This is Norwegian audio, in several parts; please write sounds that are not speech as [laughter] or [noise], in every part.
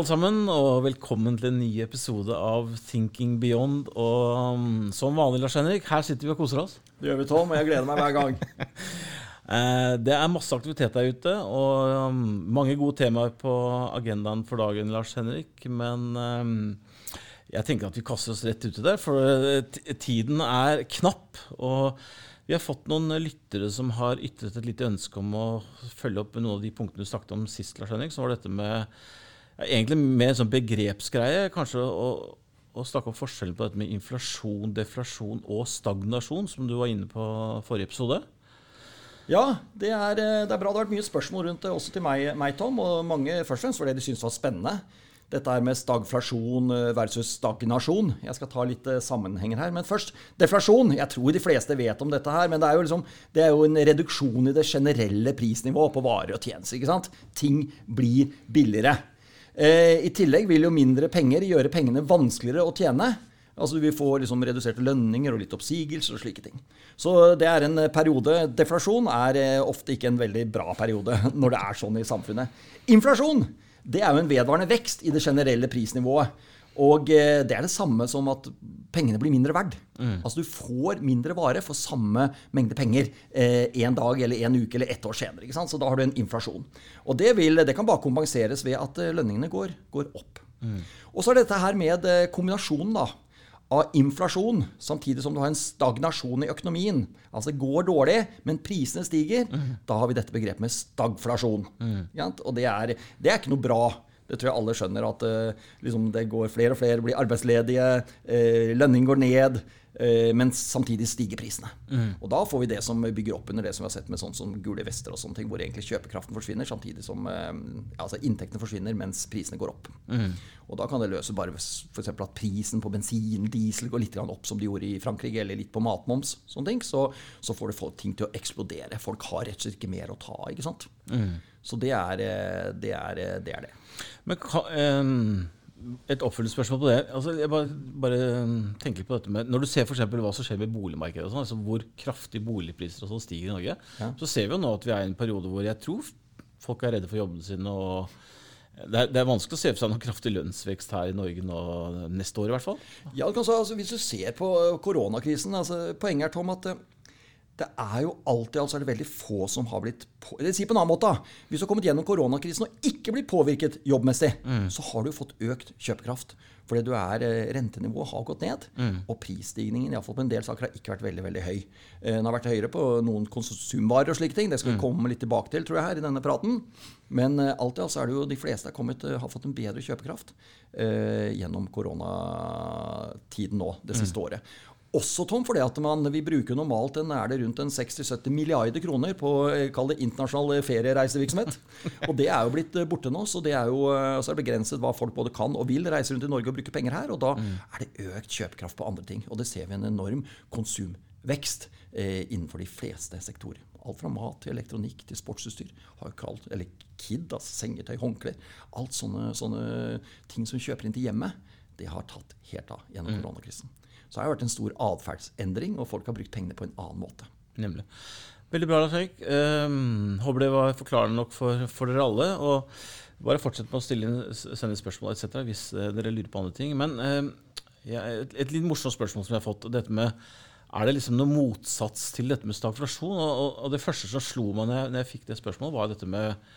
alle sammen, og velkommen til en ny episode av Thinking Beyond. Og um, som vanlig, Lars Henrik, her sitter vi og koser oss. Det gjør vi, Tom, og jeg gleder meg hver gang. [laughs] Eh, det er masse aktivitet der ute, og um, mange gode temaer på agendaen for dagen, Lars Henrik. Men um, jeg tenker at vi kaster oss rett ut i det, for eh, tiden er knapp. Og vi har fått noen lyttere som har ytret et lite ønske om å følge opp med noen av de punktene du snakket om sist, Lars Henrik. som var dette med egentlig mer en sånn begrepsgreie. Kanskje å, å snakke om forskjellen på dette med inflasjon, deflasjon og stagnasjon, som du var inne på forrige episode. Ja, det er, eh, det er bra. Det har vært mye spørsmål rundt det også til meg, meg Tom, og mange først og fremst fordi de syntes det var spennende. Dette er med stagflasjon eh, versus stagnasjon. Jeg skal ta litt eh, sammenhenger her. Men først, deflasjon. Jeg tror de fleste vet om dette her, men det er jo, liksom, det er jo en reduksjon i det generelle prisnivået på varer og tjenester. Ting blir billigere. Eh, I tillegg vil jo mindre penger gjøre pengene vanskeligere å tjene. Altså Du vil få liksom reduserte lønninger og litt oppsigelser og slike ting. Så det er en eh, periode. Deflasjon er eh, ofte ikke en veldig bra periode [laughs] når det er sånn i samfunnet. Inflasjon det er jo en vedvarende vekst i det generelle prisnivået. Og eh, det er det samme som at pengene blir mindre verd. Altså Du får mindre vare for samme mengde penger eh, en dag eller en uke eller ett år senere. ikke sant? Så da har du en inflasjon. Og det, vil, det kan bare kompenseres ved at eh, lønningene går, går opp. Og så er dette her med eh, kombinasjonen da, av inflasjon, samtidig som du har en stagnasjon i økonomien. Altså det går dårlig, men prisene stiger. Da har vi dette begrepet med stagflasjon. Ikke? Og det er, det er ikke noe bra. Det tror jeg alle skjønner, at eh, liksom det går flere og flere blir arbeidsledige, uh, lønning går ned, eh, men samtidig stiger prisene. Og da får vi det som bygger opp under det som vi har sett med sånn som gule vester og sånne ting, hvor egentlig kjøpekraften forsvinner, samtidig som eh, altså inntektene forsvinner mens prisene går opp. Og da kan det løse bare f.eks. at prisen på bensin, diesel går litt opp, som de gjorde i Frankrike, eller litt på matmoms, sånne ting, så, så får det folk ting til å eksplodere. Folk har rett og slett ikke mer å ta ikke sant. Så det er eh, det. Er, eh, det, er det. Men ka- em, et oppfølgingsspørsmål på det. Altså, jeg bare, bare tenker på dette med, Når du ser for eksempel hva som skjer med boligmarkedet, og sånn, altså hvor kraftig boligpriser og sånn stiger i Norge, så ser vi jo nå at vi er i en periode hvor jeg tror folk er redde for jobbene sine. og det er, det er vanskelig å se for seg noen kraftig lønnsvekst her i Norge nå neste år, i hvert fall. Ja, kan altså, Hvis du ser på koronakrisen altså, Poenget er Tom, at eh, det er jo alltid altså er det veldig få som har blitt på, eller si på en annen måte. Hvis du har kommet gjennom koronakrisen og ikke blitt påvirket jobbmessig, så har du fått økt kjøpekraft. Fordi du er, eh, rentenivået har gått ned, og prisstigningen i fall på en del saker har ikke vært veldig veldig høy. Eh, Den har vært høyere på noen konsumvarer og slike ting. Det skal vi komme litt tilbake til tror jeg, her i denne praten. Men eh, alt i alt så er det jo de fleste har, kommet, har fått en bedre kjøpekraft eh, gjennom koronatiden nå, det siste året. Også Tom, fordi at man, vi bruker normalt en, er det rundt 60-70 milliarder kroner på eh, kall det internasjonal eh, feriereisevirksomhet. [laughs] Og det er jo blitt eh, borte nå, så det er jo så er det begrenset hva folk både kan og vil reise rundt i Norge og bruke penger her. Og da er det økt kjøpekraft på andre ting. Og det ser vi en enorm konsumvekst eh, innenfor de fleste sektorer. Alt fra mat til elektronikk til sportsutstyr. Har jo kalt, eller KID, altså sengetøy, håndklær. Alt sånne, sånne ting som vi kjøper inn til hjemmet, det har tatt helt av gjennom koronakrisen. Så har det vært en stor atferdsendring, og folk har brukt pengene på en annen måte. Nemlig. Veldig bra, Lars Erik. Um, håper det var forklarende nok for, for dere alle. Og bare fortsett med å stille inn, sende spørsmål etc. hvis eh, dere lurer på andre ting. Men um, et, et litt morsomt spørsmål som jeg har fått. Dette med, er det liksom noen motsats til dette med stagflasjon? Og, og, og det første som slo meg når jeg, når jeg fikk det spørsmålet, var dette med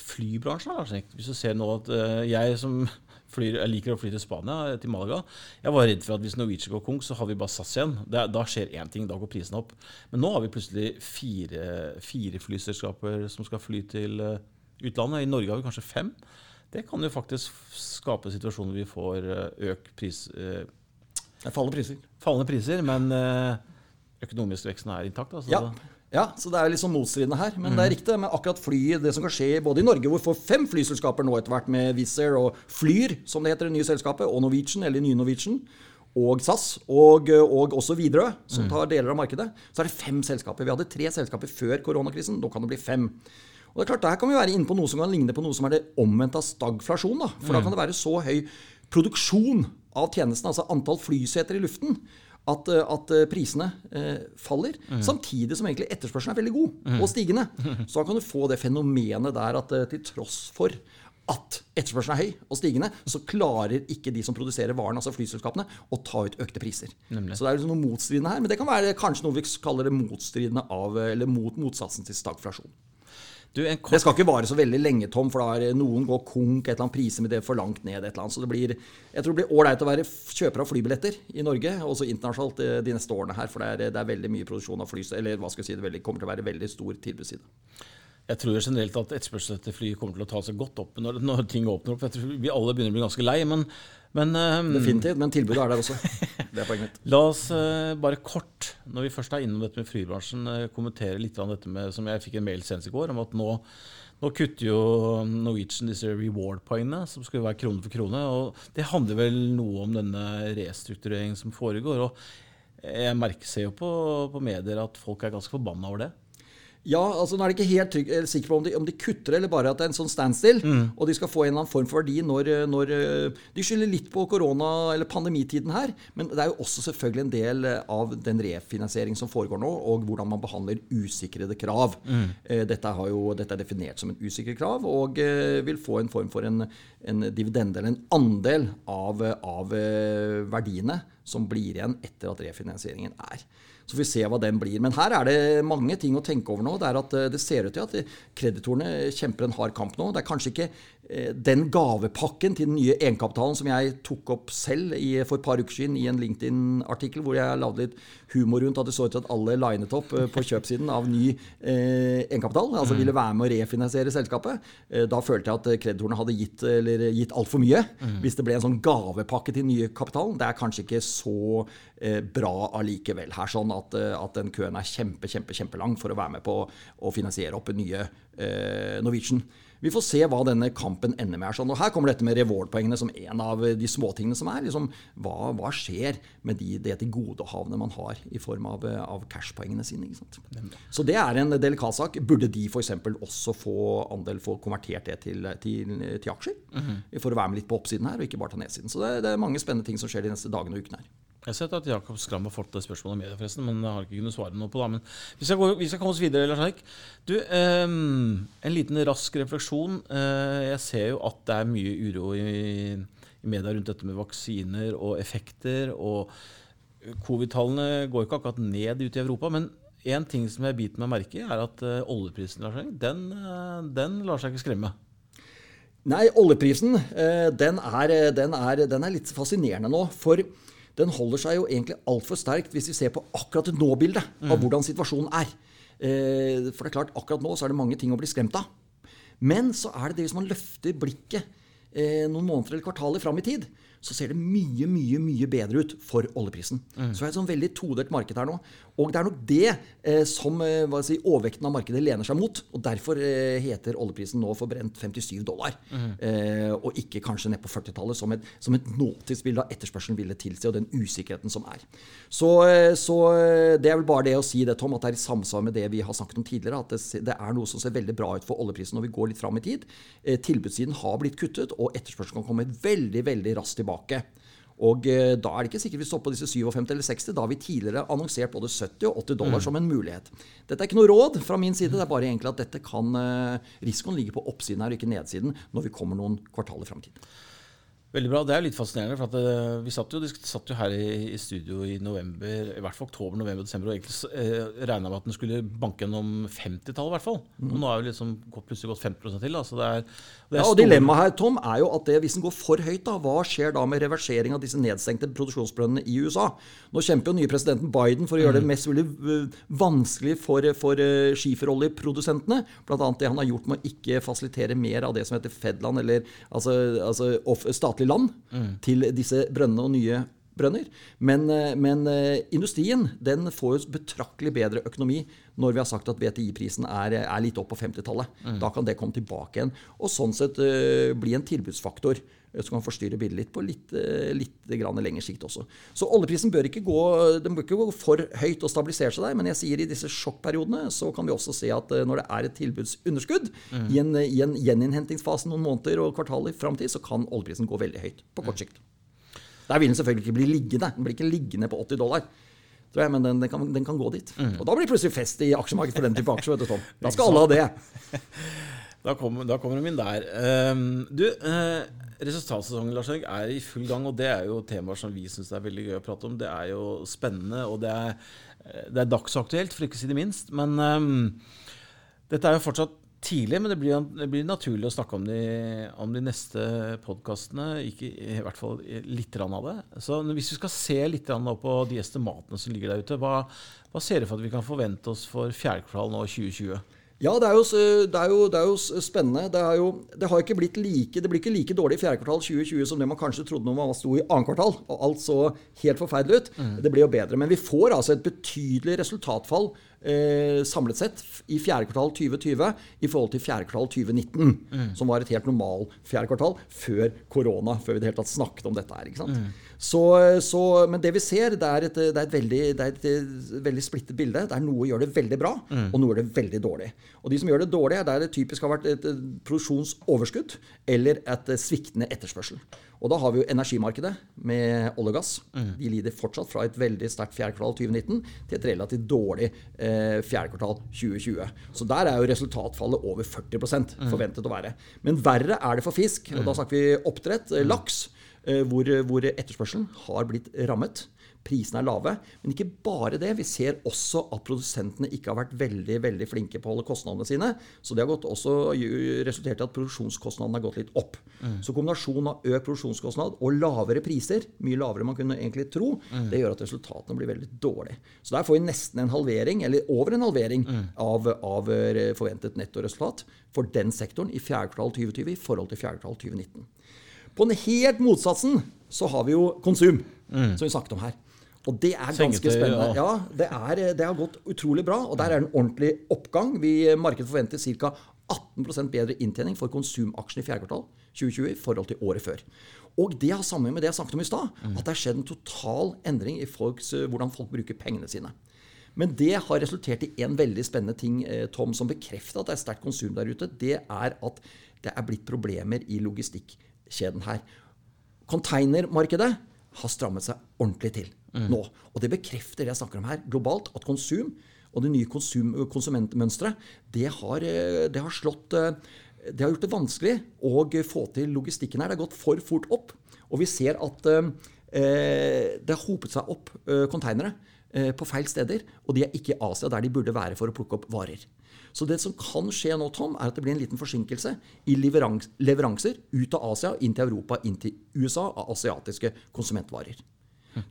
flybransjen. Lars Erik. Hvis du ser nå at eh, jeg som [laughs] flyr, jeg liker å fly til Spania, eh, til Malaga Jeg var redd for at hvis Norwegian går konk, så har vi bare SAS igjen. Det, da skjer én ting, da går prisen opp. Men nå har vi plutselig fire, fire flyselskaper som skal fly til eh, utlandet. I Norge har vi kanskje fem. Det kan jo faktisk skape situasjoner hvor vi får eh, økt pris, eh, fallende priser. fallende priser, men eh, økonomisk veksten er intakt. Altså. Ja. Ja, så det er litt sånn motstridende her. Men det er riktig. Men akkurat flyet, det som kan skje både i Norge, hvor vi får fem flyselskaper nå etter hvert med Wizz Air og Flyr, som det heter, det nye selskapet, og Norwegian, eller nye Norwegian, og SAS, og, og også Widerøe, som tar deler av markedet, så er det fem selskaper. Vi hadde tre selskaper før koronakrisen. Nå kan det bli fem. Og det er klart, Der kan vi være inne på noe som kan ligne på noe som er det omvendte av stagflasjon. da. For da kan det være så høy produksjon av tjenesten, altså antall flyseter i luften, at, eh, at eh, prisene eh, faller. Samtidig som egentlig etterspørselen er veldig god og stigende. Så da kan du få det fenomenet der at eh, til tross for at etterspørselen er høy og stigende, så klarer ikke de som produserer varen, altså flyselskapene, å ta ut økte priser. Nemlig. Så det er liksom noe motstridende her. Men det kan være kanskje noe vi kaller det motstridende av, eller mot motsatsen til stagflasjon. Du, en Det skal ikke vare så veldig lenge, Tom, for da er noen går konk, et eller annet priser med det for langt ned. et eller annet. Så det blir, jeg tror det blir ålreit å være kjøper av flybilletter i Norge, også internasjonalt eh, de neste årene her. For det er, det er veldig mye produksjon av fly, eller hva skal jeg si, det veldig, kommer til å være veldig stor tilbudsside. Jeg tror generelt at etterspørselen etter fly kommer til å ta seg godt opp når, når ting åpner opp. Jeg tror vi alle begynner å bli ganske lei, men, men um, Definitivt, men tilbudet er der også. Det er poenget mitt. [laughs] La oss uh, bare kort, når vi først er innom dette med flybransjen, uh, kommentere litt av dette med, som jeg fikk en mail senest i går, om at nå, nå kutter jo Norwegian disse reward-poengene, som skulle være krone for krone. og Det handler vel noe om denne restruktureringen som foregår. og Jeg merker ser jo på, på medier at folk er ganske forbanna over det. Ja, altså Nå er de ikke helt trygg, sikker sikre på om de, om de kutter eller bare at det er en sånn standstill. Og de skal få en eller annen form for verdi når, når eh, De skylder litt på korona- eller pandemitiden her. Men det er jo også selvfølgelig en del eh, av den refinansiering som foregår nå, og hvordan man behandler usikrede krav. Eh, Dette, har jo, dette er definert som en usikker krav, og eh, vil få en form for en, en dividende eller en andel av, av eh, verdiene som blir igjen etter at refinansieringen er. Så får vi se hva den blir. Men her er det mange ting å tenke over nå. Det eh, det ser ut til at kreditorene kjemper en hard kamp nå. Det er kanskje ikke den gavepakken til den nye egenkapitalen som jeg tok opp selv i, for et par uker siden i en LinkedIn-artikkel hvor jeg lagde litt humor rundt at det så ut til at alle linet opp eh, på kjøpsiden av ny eh, egenkapital. Altså ville være med å refinansiere selskapet. Eh, da følte jeg at eh, kreditorene hadde gitt, eller, gitt altfor mye. Hvis det ble en sånn gavepakke til den nye kapitalen. Det er kanskje ikke så eh, bra allikevel her. sånn at, eh, at den køen er kjempe, kjempe, kjempelang for å være med på å finansiere opp den nye eh, Norwegian. Vi får se hva denne kampen ender med. sånn. Og Her kommer dette med reward-poengene som en av de småtingene som er. liksom, Hva, hva skjer med de, det tilgodehavende man har i form av, eh, av cash-poengene sine? Så det er en delikat sak. Burde de f.eks. også få andel, få konvertert det til, til, til aksjer? For å være med litt på oppsiden her, og ikke bare ta nedsiden. Så det, det er mange spennende ting som skjer de neste dagene og ukene her. Jeg har sett at Jakob Skram har fått det spørsmålet av media, forresten, men jeg har ikke kunnet svare noe på det. Men vi skal, gå, vi skal komme oss videre, Lars Eik. Du, eh, en liten rask refleksjon. Eh, jeg ser jo at det er mye uro i, i media rundt dette med vaksiner og effekter. og Covid-tallene går ikke akkurat ned ute i Europa. Men én ting som jeg biter meg merke i, er at eh, oljeprisen Lars Eik, den, eh, den lar seg ikke skremme. Nei, oljeprisen eh, den er, den, er, den er litt fascinerende nå. For den holder seg jo egentlig altfor sterkt hvis vi ser på akkurat det nå-bildet av hvordan situasjonen er. Eh, For det er klart, akkurat nå så er det mange ting å bli skremt av. Men så er det det hvis man løfter blikket eh, noen måneder eller kvartaler fram i tid, så ser det mye, mye mye bedre ut for oljeprisen. Så det er et sånn veldig todelt marked her nå. Og det er nok det eh, som eh, si, overvekten av markedet lener seg mot. Og derfor eh, heter oljeprisen nå for brent 57 dollar. Eh, og ikke kanskje ned på 40-tallet, som et, som et nåtidsbilde av etterspørselen ville tilsi, og den usikkerheten som er. Så, eh, så eh, det er vel bare det å si det, Tom, at det er i samsvar med det vi har snakket om tidligere. At det, det er noe som ser veldig bra ut for oljeprisen når vi går litt fram i tid. Tilbudssiden har blitt kuttet, og etterspørselen kan komme veldig, veldig raskt tilbake. Og eh, da er det ikke sikkert vi står på disse 57 eller 60. Da har vi tidligere annonsert både 70 og 80 dollar som en mulighet. Dette er ikke noe råd fra min side. Det er bare egentlig at dette kan eh, Risikoen ligger på oppsiden her og ikke nedsiden når vi kommer noen kvartaler fram i tid. Veldig bra. Det er litt fascinerende. for at eh, Vi satt jo, satt jo her i, i studio i november, i hvert fall oktober, november, desember, og egentlig eh, regna med at den skulle banke gjennom 50-tallet. i hvert fall. Og nå er vi liksom plutselig gått 50 til. Da. Så det er, det er Mm. Ja, og Dilemmaet her Tom, er jo at det, hvis den går for høyt, da, hva skjer da med reversering av disse nedstengte produksjonsbrønnene i USA? Nå kjemper jo nye presidenten Biden for å gjøre det mest mulig øh, vanskelig for, for uh, skiferoljeprodusentene. Bl.a. det han har gjort med å ikke fasilitere mer av det som heter Fedland, eller altså, altså off, statlig land, til disse brønnene og nye brønner. Men, eh, men eh, industrien den får jo betraktelig bedre økonomi når vi har sagt at VTI-prisen er, er litt opp på 50-tallet. Da kan det komme tilbake igjen. Og sånn sett uh, bli en tilbudsfaktor som kan forstyrre bildet litt på litt, litt lengre sikt også. Så oljeprisen bør ikke, gå, den bør ikke gå for høyt og stabilisere seg der, men jeg sier i disse sjokkperiodene så kan vi også se at når det er et tilbudsunderskudd i, en, i en gjeninnhentingsfase noen måneder og kvartaler fram til, så kan oljeprisen gå veldig høyt på kort sikt. Der vil den selvfølgelig ikke bli liggende. Den blir ikke liggende på 80 dollar. Jeg, men den, den, kan, den kan gå dit. Og da blir det plutselig fest i aksjemarkedet for den type aksjer. vet du, Tom. [laughs] Da skal alle ha det. [laughs] Da kommer, da kommer de inn der. Um, du, uh, resultatsesongen Lars Erik, er i full gang, og det er jo temaer som vi syns er veldig gøy å prate om. Det er jo spennende, og det er, det er dagsaktuelt, for ikke å si det minst. Men um, dette er jo fortsatt tidlig, men det blir, det blir, naturlig å snakke om de, om de neste podkastene. I hvert fall litt av det. Så hvis vi skal se litt på de estimatene som ligger der ute, hva, hva ser du for at vi kan forvente oss for fjerde kvartal nå 2020? Ja, det er, jo, det, er jo, det er, jo, spennende. Det, jo, det, har ikke blitt like, det blir ikke like dårlig i fjerde kvartal 2020 som det man kanskje trodde når man sto i annet kvartal. og Alt så helt forferdelig ut. Mm. Det blir jo bedre. Men vi får altså et betydelig resultatfall eh, samlet sett i fjerde kvartal 2020 i forhold til fjerde kvartal 2019, mm. som var et helt normal fjerde kvartal før korona, før vi det hele tatt snakket om dette her. ikke sant? Mm. Så, så, men det vi ser, det er et, det er et, veldig, det er et eh, veldig, splittet bilde. Det er Noe gjør det veldig bra, mm. og noe gjør det veldig dårlig. Og De som gjør det dårlig, er der det typisk har vært et produksjonsoverskudd eller et sviktende etterspørsel. Og da har vi jo energimarkedet med olje og gass. Mm. De lider fortsatt fra et veldig sterkt fjerde kvartal 2019 til et relativt dårlig eh, fjerde kvartal 2020. Så der er jo resultatfallet over 40 mm. forventet å være. Men verre er det for fisk. Og da mm. snakker vi oppdrett, eh, laks, eh, hvor, hvor etterspørselen har blitt rammet prisene er lave. Men ikke bare det. Vi ser også at produsentene ikke har vært veldig veldig flinke på å holde kostnadene sine. Så det har også resultert i at produksjonskostnadene har gått litt opp. Mm. Så kombinasjonen av økt produksjonskostnad og lavere priser, mye lavere man kunne egentlig tro, mm. det gjør at resultatene blir veldig dårlige. Så der får vi nesten en halvering, eller over en halvering, mm. av, av, eh, forventet nettoresultat for den sektoren i fjerde kvartal 2020 i forhold til fjerde kvartal 2019. På den helt motsatsen så har vi jo konsum, mm. som vi snakket om her. Og det er ganske spennende. Ja, det, er, det, har gått utrolig bra. Og der er det en ordentlig oppgang. Vi Markedet forventer ca. 18% bedre inntjening for konsumaksjene i fjerde kvartal 2020 i forhold til året før. Og det har sammen med det jeg snakket om i stad, at det har skjedd en total endring i folks, hvordan folk bruker pengene sine. Men det har resultert i en veldig spennende ting, eh, Tom, som bekrefter at det er sterkt konsum der ute. Det er at det er blitt problemer i logistikkjeden her. Containermarkedet har strammet seg ordentlig til mm. nå. Og det bekrefter det jeg snakker om her globalt, at konsum og det nye konsum, konsumentmønsteret, det har, eh, det har slått eh, det har gjort det vanskelig å få til logistikken her. Det har gått for fort opp. Og vi ser at eh, det har hopet seg opp eh, konteinere eh, på feil steder. Og de er ikke i Asia, der de burde være for å plukke opp varer. Så det som kan skje nå, Tom, er at det blir en liten forsinkelse i leveranser ut av Asia inn til Europa, inn til USA av asiatiske konsumentvarer.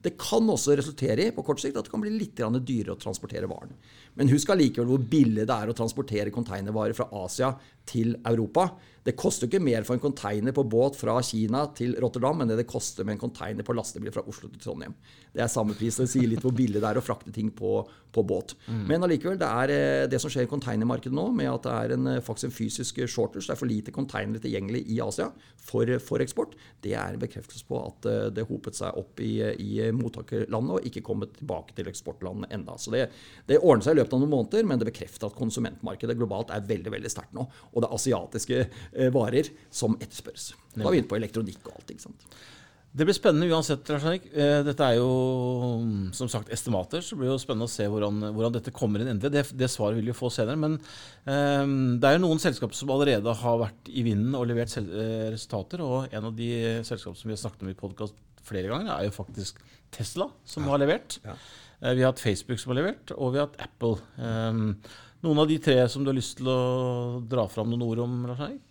Det kan også resultere i på kort sikt at det kan bli litt dyrere å transportere varen. Men husk allikevel hvor billig det er å transportere containervarer fra Asia til Europa. Det koster ikke mer for en container på båt fra Kina til Rotterdam enn det det koster med en container på lastebil fra Oslo til Trondheim. Det er samme pris. Det sier litt hvor billig det er å frakte ting på, på båt. Mm. Men allikevel, det er eh, det som skjer i containermarkedet nå, med at det er en, eh, faktisk en fysisk shortage, det er for lite containere tilgjengelig i Asia for, for, eksport, det er en bekreftelse på at eh, det hopet seg opp i, i mottakerlandet og ikke kommet tilbake til eksportlandet enda. Så det, det ordner seg i løpet av noen måneder, men det bekrefter at konsumentmarkedet globalt er veldig veldig sterkt nå. Og det er asiatiske eh, varer som etterspørres. Da er vi inne på elektronikk og alt. ikke sant? Det blir spennende uansett. Eh, dette er jo som sagt estimater, så det blir jo spennende å se hvordan, hvordan dette kommer inn endelig. Det, det, svaret vil vi få senere. Men um, det er jo noen selskaper som allerede har vært i vinden og levert resultater. Og en av de selskapene som vi har snakket om i podkast flere ganger, er jo faktisk Tesla, som har levert. Ja. Vi har hatt Facebook som har levert, og vi har hatt Apple. Um, noen av de tre som du har lyst til å dra fram noen ord om? Lars Erik?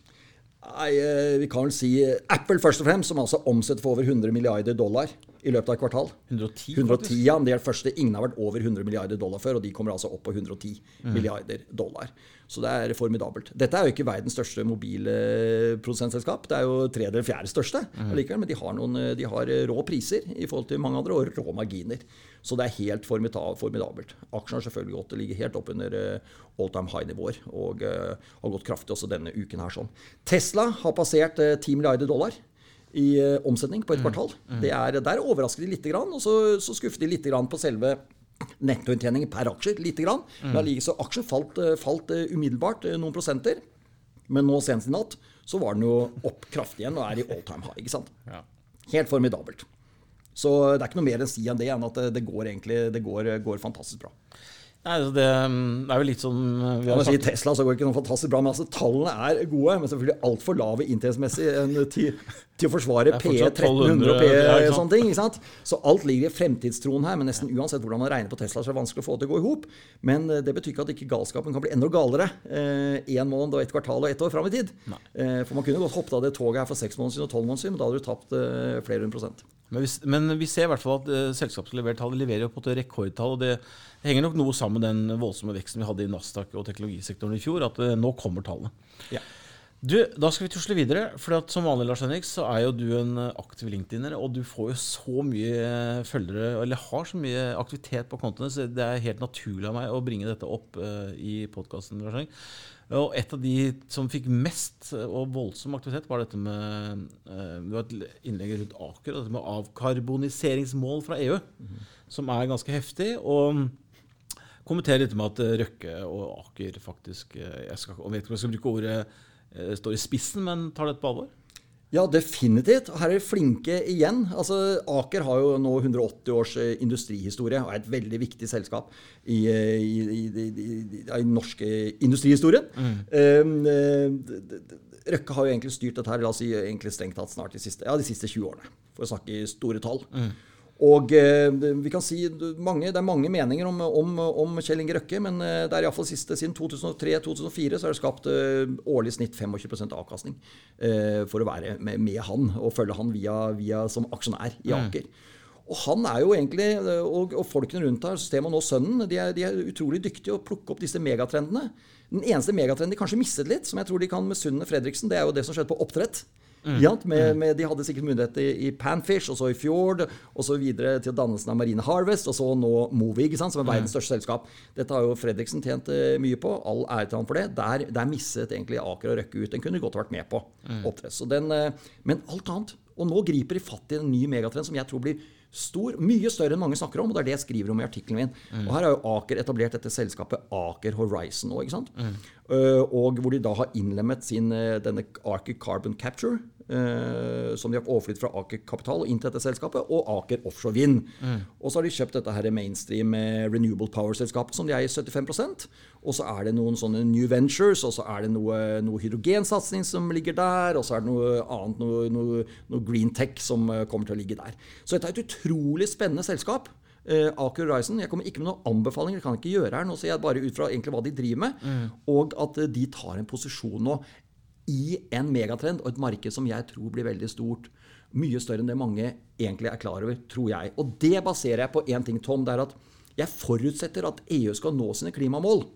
Nei, eh, Vi kan vel si eh, Apple først og fremst, som altså omsetter for over 100 milliarder dollar i løpet av et kvartal. 110, 110 ja, de er det første. Ingen har vært over 100 milliarder dollar før, og de kommer altså opp på 110 mm. milliarder dollar. Så det er formidabelt. Dette er jo ikke verdens største mobilprodusentselskap. Det er jo tredje eller fjerde største, mm. men de har, noen, de har, rå priser i forhold til mange andre, og rå marginer. Så det er helt formidabelt. Aksjen har selvfølgelig gått, ligger helt opp under all time high-nivåer og uh, har gått kraftig også denne uken her. sånn. Tesla har passert uh, 10 milliarder dollar i uh, omsetning på et mm. kvartal. Mm. Det er, der overrasker de litt, og så, så skuffer de litt på selve nettoinntjeningen per aksje lite grann. Mm. Men så aksjen falt, eh, falt eh, umiddelbart eh, noen prosenter. Men nå senest i natt så var den jo opp kraftig igjen og er i all time high. ikke sant? Ja. Helt formidabelt. Så det er ikke noe mer å si enn det enn at det, det går egentlig det går, går fantastisk bra. Nei, altså det, er jo litt sånn eh, vi har sagt. Tesla så går det ikke noe fantastisk bra, men altså, tallene er gode. Men selvfølgelig altfor lave inntektsmessig til, til å forsvare Det er PE fortsatt 1300 og P ja, ikke sånne ting. ikke sant? Så alt ligger i fremtidstroen her. Men nesten uansett hvordan man regner på Tesla, så er det vanskelig å få det til å gå i hop. Men eh, det betyr ikke at ikke galskapen kan bli enda galere én måned og ett kvartal og ett år fram i tid. Eh, For man kunne godt hoppet av det toget her for seks måneder siden og tolv måneder siden, men da hadde du tapt eh, flere hundre prosent. Men vi, men vi ser i hvert fall at uh, selskapslevertall leverer jo på et rekordtall. og det, det henger nok noe sammen med den voldsomme veksten vi hadde i Nasdaq og teknologisektoren i fjor, at uh, nå kommer tallene. Ja. Du, Da skal vi tusle videre. for at Som vanlig Lars Henrik, så er jo du en eh, aktiv LinkedIner, og du får jo så mye eh, følgere, eller har så mye aktivitet på kontoene, så det er helt naturlig av meg å bringe dette opp uh, i podkasten. Og et av de som fikk mest eh, og voldsom aktivitet, var dette med eh, Det var et innlegg rundt Aker, og dette med avkarboniseringsmål fra EU, som er ganske heftig. og kommentere litt med at eh, Røkke og Aker faktisk Jeg, skal, jeg vet ikke om jeg skal bruke ordet står i spissen, men tar dette på alvor? Ja, definitivt. Her er de flinke igjen. Altså, Aker har jo nå 180 års eh, industrihistorie og er et veldig viktig selskap i, eh, i, i, i, i, i den norske industrihistorien. Eh, d- d- d- Røkke har jo egentlig styrt dette her, la oss si egentlig strengt tatt snart de siste, ja, de siste 20 årene, for å snakke i store tall. Og eh, vi kan si mange, Det er mange meninger om, om, om Kjell Inge Røkke, men eh, det er iallfall siste siden 2003-2004 så er det skapt eh, årlig snitt 25 avkastning eh, for å være med, med han og følge han via, via som aksjonær i Aker. Og han er jo egentlig, og, og folkene rundt her, systemet og nå sønnen, de er, de er utrolig dyktige å plukke opp disse megatrendene. Den eneste megatrenden de kanskje mistet litt, som jeg tror de kan misunne Fredriksen, det er jo det som skjedde på oppdrett. Ja, med, med, de hadde sikkert mulighet i, i Panfish, og så i Fjord, og så videre til dannelsen av Marine Harvest, og så nå Movi, som er verdens største selskap. Dette har jo Fredriksen tjent eh, mye på. All ære til ham for det. Der, der misset egentlig Aker og Røkke ut. Den kunne de godt vært med på. Mm. Så den, eh, men alt annet. Og nå griper de fatt i en ny megatrend som jeg tror blir stor, mye større enn mange snakker om. Og det er det jeg skriver om i artikkelen min. Og her har jo Aker etablert dette selskapet Aker Horizon òg, ikke sant. Eh, og hvor de da har innlemmet sin, eh, denne Aker Carbon Capture. Eh, som de har overflyttet fra Aker Kapital og inn til dette selskapet, og Aker Offshore Vind. Og så har de kjøpt dette her mainstream eh, Renewable Power-selskapet, som de eier 75% Og så er det noen sånne New Ventures, og så er det noe, noe hydrogensatsing som ligger der, og så er det noe annet, noe, noe, noe green tech som eh, kommer til å ligge der. Så dette er et utrolig spennende selskap. Aker Horizon. Jeg kommer ikke med noen anbefalinger, det kan jeg ikke gjøre her. Nå ser jeg bare ut fra egentlig hva de driver med, og at de tar en posisjon nå i en megatrend og et marked som jeg tror blir veldig stort. Mye større enn det mange egentlig er klar over, tror jeg. Og det baserer jeg på én ting, Tom. Det er at jeg forutsetter at EU skal nå sine klimamål.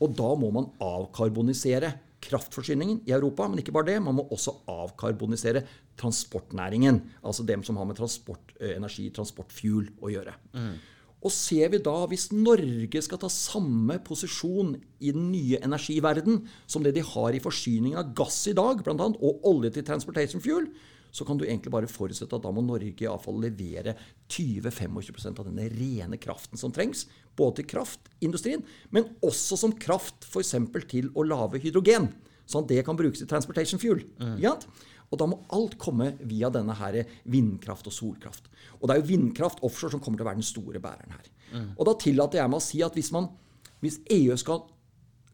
Og da må man avkarbonisere kraftforsyningen i Europa. Men ikke bare det, man må også avkarbonisere transportnæringen. Altså dem som har med transport, eh, energi, transportfuel å gjøre. Og ser vi da, hvis Norge skal ta samme posisjon i den nye energiverden som det de har i forsyningen av gass i dag, blant annet, og olje til transportation fuel, så kan du egentlig bare forutsette at da må Norge iallfall levere 20-25% av denne rene kraften som trengs. Både til kraftindustrien, men også som kraft f.eks. til å lage hydrogen. Sånn at det kan brukes til transportation fuel. Mm. Og da må alt komme via denne her vindkraft og solkraft. Og det er jo vindkraft offshore som kommer til å være den store bæreren her. Og da tillater jeg meg å si at hvis, man, hvis EU skal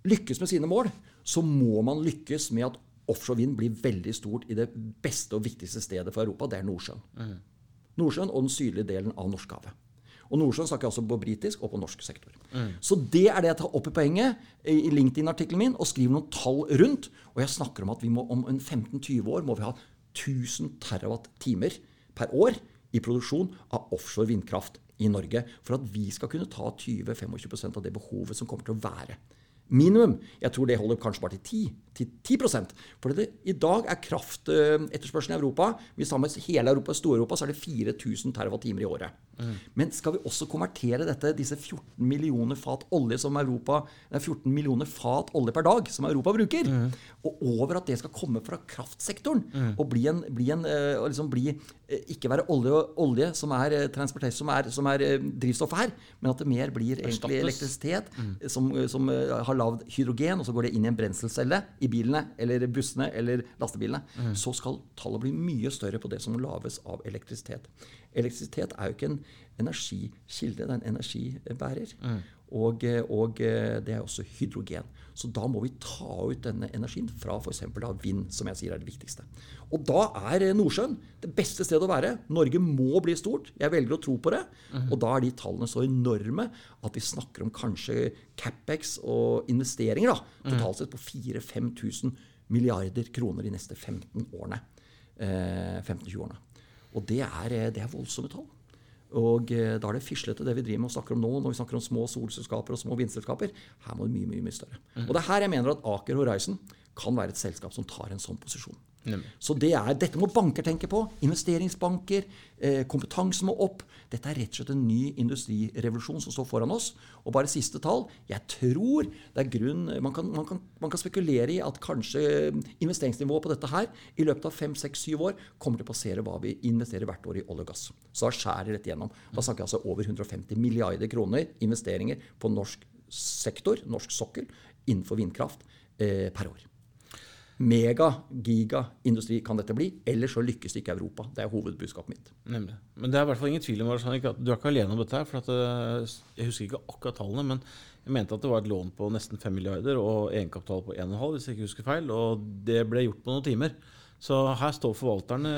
lykkes med sine mål, så må man lykkes med at offshore vind blir veldig stort i det beste og viktigste stedet for Europa. Det er Nordsjøen. Nordsjøen og den sydlige delen av Norskehavet. Og Nordsjøen snakker jeg også på britisk og på norsk sektor. Så det er det jeg tar opp i poenget i LinkedIn-artikkelen min, og skriver noen tall rundt. Og jeg snakker om at vi må om 15-20 år må vi ha 1000 terawatt-timer per år i produksjon av offshore vindkraft i Norge for at vi skal kunne ta 20-25% av det behovet som kommer til å være. Minimum. Jeg tror det holder kanskje bare til 10, til 10 For det, i dag er kraftetterspørselen i Europa Hvis vi tar med hele Europa, Stor-Europa, så er det 4000 TWh i året. Men skal vi også konvertere dette, disse 14 millioner fat olje som Europa, det er 14 millioner fat olje per dag som Europa bruker, og over at det skal komme fra kraftsektoren og bli en, bli en eh, liksom bli, eh, ikke være olje, olje som er eh, som er, som er drivstoffet her, men at det mer blir egentlig Erstattes. elektrisitet som, som har lagd hydrogen, og så går det inn i en brenselcelle bilene eller bussene eller lastebilene. Så skal tallet bli mye større på det som lages av elektrisitet. Elektrisitet er jo ikke en energikilde, det er en energibærer. Og, og det er også hydrogen. Så da må vi ta ut denne energien fra f.eks. vind, som jeg sier er det viktigste. Og da er Nordsjøen det beste stedet å være. Norge må bli stort. Jeg velger å tro på det. Mm. Og da er de tallene så enorme at vi snakker om kanskje Capex og investeringer da, totalt sett på 4000-5000 milliarder kroner de neste 15 årene. Eh, 15-20 årene. Og det er, det er voldsomme tall. Og eh, da er det fislete, det vi driver med og snakker om nå, når vi snakker om små solselskaper og små vindselskaper. Her må det mye, mye, mye større. Mm. Og det er her jeg mener at Aker Horizon kan være et selskap som tar en sånn posisjon. Så det er, dette må banker tenke på. Investeringsbanker. Eh, kompetanse må opp. Dette er rett og slett en ny industrirevolusjon som står foran oss. Og bare siste tall. Jeg tror det er grunn Man kan, man kan, man kan spekulere i at kanskje investeringsnivået på dette her i løpet av fem, seks, syv år kommer til å passere hva vi investerer hvert år i olje og gass. Så da skjærer dette gjennom. Da snakker jeg altså over 150 milliarder kroner investeringer på norsk sektor, norsk sokkel, innenfor vindkraft eh, per år mega-giga-industri kan dette bli. Ellers så lykkes det ikke Europa. Det er hovedbudskapet mitt. Nemlig. Men det er i hvert fall ingen tvil om at du er ikke alene om dette. her, for at, eh, Jeg husker ikke akkurat tallene, men jeg mente at det var et lån på nesten 5 milliarder og egenkapital på 1,5, hvis jeg ikke husker feil. Og det ble gjort på noen timer. Så her står forvalterne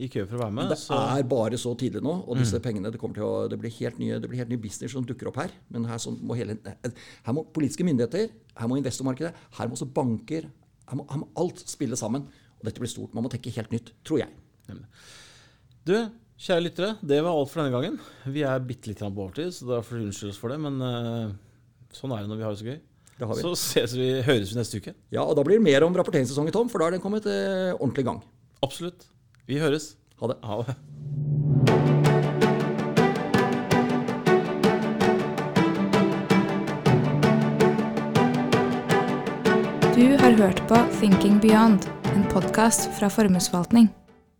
i kø for å være med. Det er bare så tidlig nå, og disse mm. pengene det, til å, det, blir helt nye, det blir helt nye business som dukker opp her. Men her, må, hele, her må politiske myndigheter, her må investormarkedet, her må også banker, her må, her må, alt spille sammen. Og dette blir stort. Man må tenke helt nytt, tror jeg. Du, kjære lyttere, det var alt for denne gangen. Vi er bitte litt på overtid, så da får du unnskylde oss for det. Men uh, sånn er det når vi har det så gøy. Det vi. Så ses vi, høres vi neste uke. Ja, og da blir det mer om rapporteringssesongen, Tom, for da er den kommet uh, ordentlig i gang. Absolutt. Vi høres. Ha det. Ha det. Hørt på Thinking Beyond, en podkast fra Formuesforvaltning.